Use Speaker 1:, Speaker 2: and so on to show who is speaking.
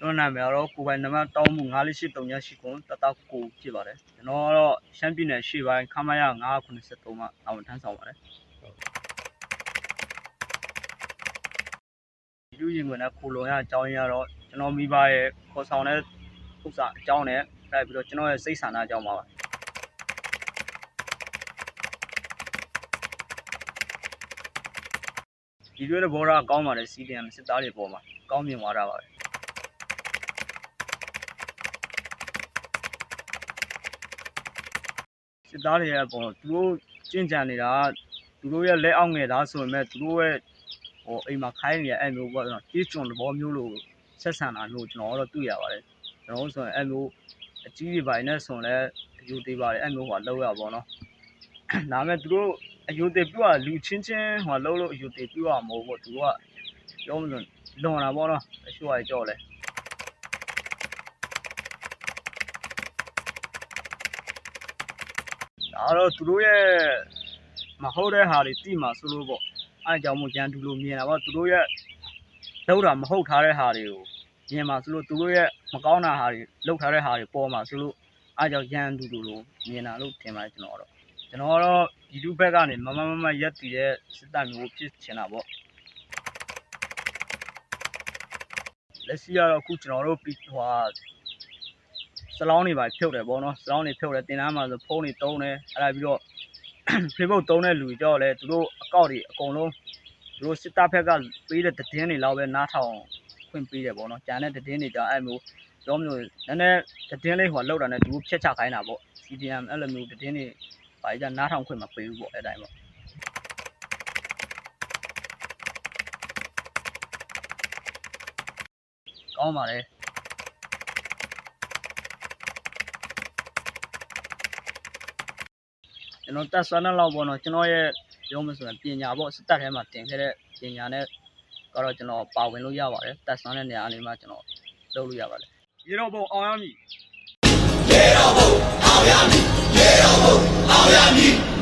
Speaker 1: တော်နာမည်ကတော့ကိုယ်ပိုင်နံပါတ်တောင်းမှု94838ခွန်တတကိုဖြစ်ပါတယ်ကျွန်တော်ကတော့ရှမ်းပြည်နယ်ရှေ့ပိုင်းခမရ983မှာတာဝန်ထမ်းဆောင်ပါတယ်ဒီလူရင်ခွင်နဲ့ခိုလုံရအကြောင်းရင်းကတော့ကျွန်တော်မိဘရဲ့ခေါ်ဆောင်တဲ့ဥစ္စာအကြောင်းနဲ့တိုက်ပြီးတော့ကျွန်တော်ရဲ့စိတ်ဆန္ဒအကြောင်းပါပါဒီလိုတဲ့ဘောရာကောင်းပါတယ် CDM စစ်သားတွေပေါ်မှာကောင်းမြင်သွားတာပါပဲ စစ်သားတွေရဲ့ပေါ့သူတို့ကျင့်ကြံနေတာကသူတို့ရဲ့လက်အောက်ငယ်သားဆိုပေမဲ့သူတို့ရဲ့ဟိုအိမ်မှာခိုင်းနေရအဲ့မျိုးပေါ့နော်တီးကျွန်းသဘောမျိုးလို့ဆက်ဆံတာလို့ကျွန်တော်ကတော့တွေ့ရပါတယ်ကျွန်တော်တို့ဆိုရင်အဲ့မျိုးအကြီးတွေပိုင်းနဲ့ဆိုရင်လည်းအယူသေးပါတယ်အဲ့မျိုးဟိုလောက်ရပါတော့ဒါပေမဲ့သူတို့အယူသေးပြတော့လူချင်းချင်းဟိုလောက်လို့အယူသေးပြတော့မဟုတ်ဘူးသူတို့ကပြောမလို့လွန်တာပေါ့နော်အရှိုးရကြောက်လဲ ဒါတော့သူတို့ရဲ့မဟုတ်တဲ့ဟာတွေတိမှာဆိုလို့ပေါ့အဲအကြောင်းမို့ကြံတူလို့မြင်တာပေါ့သူတို့ရဲ့လောက်တာမဟုတ်ထားတဲ့ဟာတွေကိုမြင်မှာဆိုလို့သူတို့ရဲ့မကောင်းတာဟာတွေလောက်ထားတဲ့ဟာတွေပေါ်မှာဆိုလို့အဲအကြောင်းကြံတူလို့လို့မြင်တာလို့ထင်ပါတယ်ကျွန်တော်တော့ကျွန်တော်ကတော့ဒီလူဘက်ကနေမမမမရက်တည်တဲ့စစ်တပ်မျိုးဖြစ်ချင်တာပေါ့လက်ရှိကတော့အခုကျွန်တော်တို့ပြီးဟိုဟာ စလောင်းတွေပါဖြုတ်တယ်ပေါ့နော်စလောင်းတွေဖြုတ်တယ်တင်တန်းမှာဆိုဖုန်းတွေတုံးတယ်အဲ့ဒါပြီးတော့ Facebook တုံးတဲ့လူတွေကြောက်လဲသူတို့အကောင့်တွေအကုန်လုံးသူတို့စစ်တပ်ဘက်ကပေးတဲ့သတင်းတွေလောက်ပဲနားထောင်ခွင့်ပေးတယ်ပေါ့နော်ကြံတဲ့သတင်းတွေကြောင့်အဲ့မျိုးပြောမလို့နည်းနည်းသတင်းလေးဟိုလောက်တာနဲ့သူတို့ဖြတ်ချခိုင်းတာပေါ့ CDM အဲ့လိုမျိုးသတင်းတွေပါကြနားထောင်ခွင့်မပေးဘူးပေါ့အဲ့တိုင်းပေါ့ကောင်းပါလေ ကျွန်တော်တက်ဆွမ်းတဲ့လောက်ပေါ့နော်ကျွန်တော်ရဲ့ပြောမှဆိုရင်ပညာပေါ့စတက်ထဲမှာတင်ခဲ့တဲ့ပညာနဲ့ကတော့ကျွန်တော်ပါဝင်လို့ရပါတယ်တက်ဆွမ်းတဲ့နေရာလေးမှာကျွန်တော်လုပ်လို့ရပါတယ်ရေတော့ဘုံအောင်ရမည်ရေတော့ဘုံအောင်ရမည်ရေတော့ဘုံအောင်ရမည်